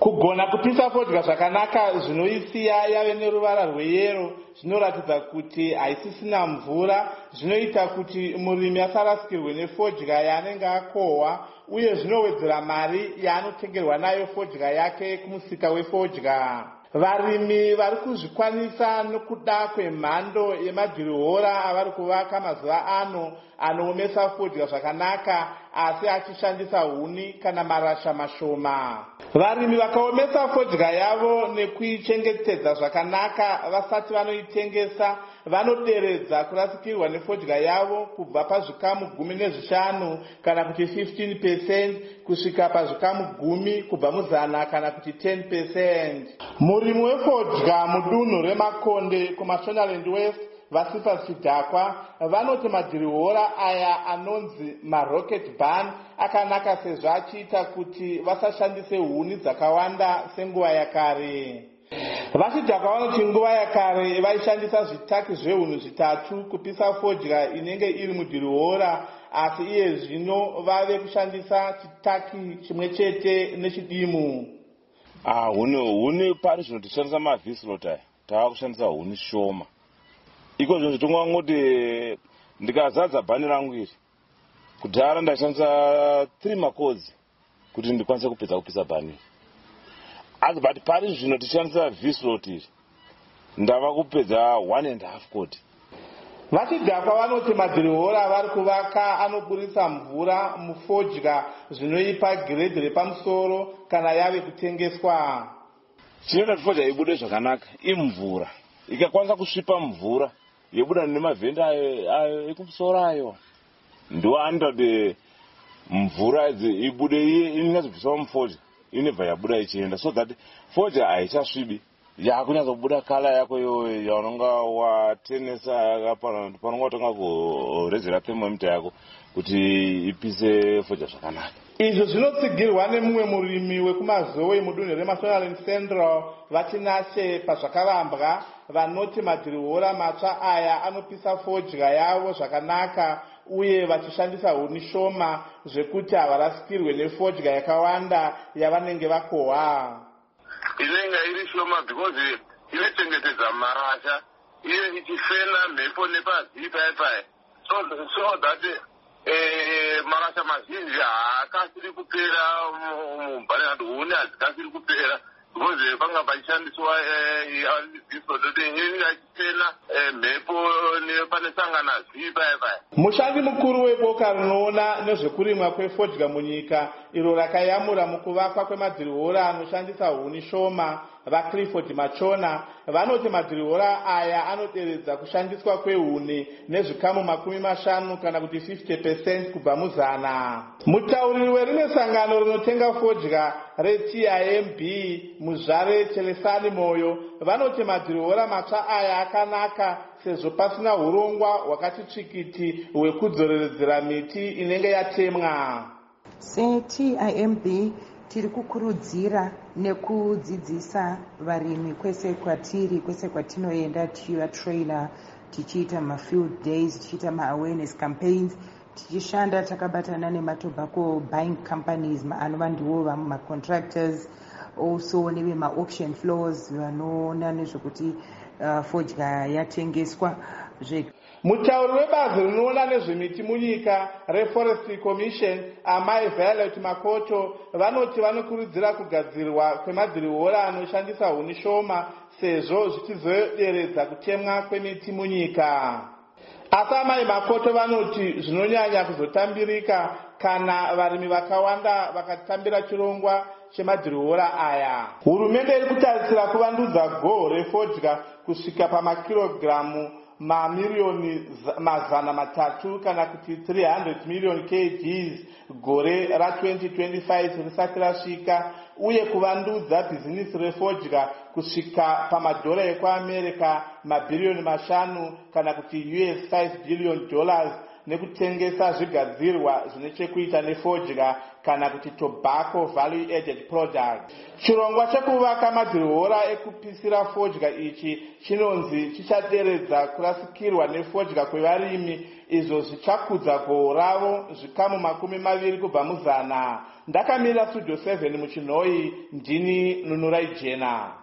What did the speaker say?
kugona kupisa fodya zvakanaka zvinoisiya yave neruvara rweyero zvinoratidza kuti haisisina mvura zvinoita kuti murimi asarasikirwe nefodya yaanenge akohwa uye zvinowedzera mari yaanotengerwa nayo fodya yake kumusika wefodya. Varimi vari kuzvikwanisa nokuda kwemhando yemadhirihora avari kuvaka mazuva ano anoomesa fodya zvakanaka asi achishandisa huni kana marasha mashoma varimi vakaomesa fodya yavo nekuichengetedza zvakanaka. Vasati vanoitengesa vanoderedza kurasikirwa nefodya yavo kubva pazvikamu gumi nezvishanu kana kuti 15 pecent kusvika pazvikamu gumi kubva muzana kana kuti 10 pecent murimi wefodya mudunhu remakonde kumashonaland west vasifas chidhakwa vanoti madhirihora aya anonzi marocket ban akanaka sezvo achiita kuti vasashandise huni dzakawanda senguva yakare. Vachidhakwa vanoti nguva yakare vaishandisa zvitaki zvehunhu zvitatu kupisa fodya inenge iri mudhirihora asi iye zvino vave kushandisa chitaki chimwe chete nechidimu. Ah, huni huni pari zvino tichishandisa mavhislot aya? Tava kushandisa huni shoma iko zvinhu zvitingangoti ndikazadza bhani rangu iri. Kudhara ndaishandisa three makodzi kuti ndikwanise kupedza kupisa bhani. Iri asi but pari zvino tichishandisa vslot iri ndava kupedza one and half code vachidhakwa vanoti madhirihora vari kuvaka anoburisa mvura mufodya zvinoipa giredhi repamusoro kana yave kutengeswa. Chinoita kuti fodya ibude zvakanaka imvura. Ikakwanisa kusvipa mvura yobuda nemavhenda ayo ekumusoro ayo ndo anoita kuti mvura ibude inyatsobviswa mufodya inobva yabuda ichienda. So that fodya haichasvibi. Yakunyatsobuda kala yako iyoyo yaunonga watenesa panonga watonga kurezera pemomita yako kuti ipise fodya zvakanaka izvo zvinotsigirwa nemumwe murimi wekumazowe mudunhu remasonaland central vachinashe pazvakarambwa vanoti madhirihora matsva aya anopisa fodya yavo zvakanaka uye vachishandisa huni shoma zvekuti havarasikirwe nefodya yakawanda yavanenge vakohwa. Inenge iri shoma because inochengetedza marasha iye ichifena mhepo nepazii pai pai so that marasha mazhinji haakasiri kupera mubhani ati huni hadzikasiri kupera because panga pachishandiswa disodoti inenge achifena mhepo pane sangana zii pai pai mushandi mukuru weboka rinoona nezvekurimwa kwefodya munyika iro rakayamura mukuvakwa kwemadhirihora anoshandisa huni shoma vaclifford machona vanoti madhirihora aya anoderedza kushandiswa kwehuni nezvikamu makumi mashanu kana kuti 50 pecent kubva muzana. Mutauriri werimwe sangano rinotenga fodya retimb muzvare telesani moyo vanoti madhirihora matsva aya akanaka sezvo pasina urongwa hwakati tsvikiti hwekudzoreredzera miti inenge yatemwa. Setimb tiri kukurudzira nekudzidzisa varimi kwese kwatiri kwese kwatinoenda tichivatraina tichiita mafield days tichiita maawareness campaigns tichishanda takabatana nematobacco buying companies anova ndivo vamacontractors also nevemaauction floors vanoona nezvekuti uh, fodya yatengeswa mutauri webazi rinoona nezvemiti munyika reforestry commission amai violet makoto vanoti vanokurudzira kugadzirwa kwemadhirihora anoshandisa huni shoma sezvo zvichizoderedza kutemwa kwemiti munyika. Asi amai makoto vanoti zvinonyanya kuzotambirika kana varimi vakawanda vakatambira chirongwa chemadhirihora aya. Hurumende iri kutarisira kuvandudza goho refodya kusvika pamakirogiramu mamiriyoni mazana matatu kana kuti 300 million kgs. Gore ra2025 risati rasvika uye kuvandudza bhizinisi refodya kusvika pamadhora ekuamerica mabhiriyoni mashanu kana kuti us 5 billion dollars nekutengesa zvigadzirwa zvine chekuita nefodya kana kuti tobacco value added product. Chirongwa chekuvaka madhirihora ekupisira fodya ichi chinonzi chichaderedza kurasikirwa nefodya kwevarimi izvo zvichakudza gohwo ravo zvikamu makumi maviri kubva muzana. Ndakamirira studio 7 muchinhoi ndini nunurai jena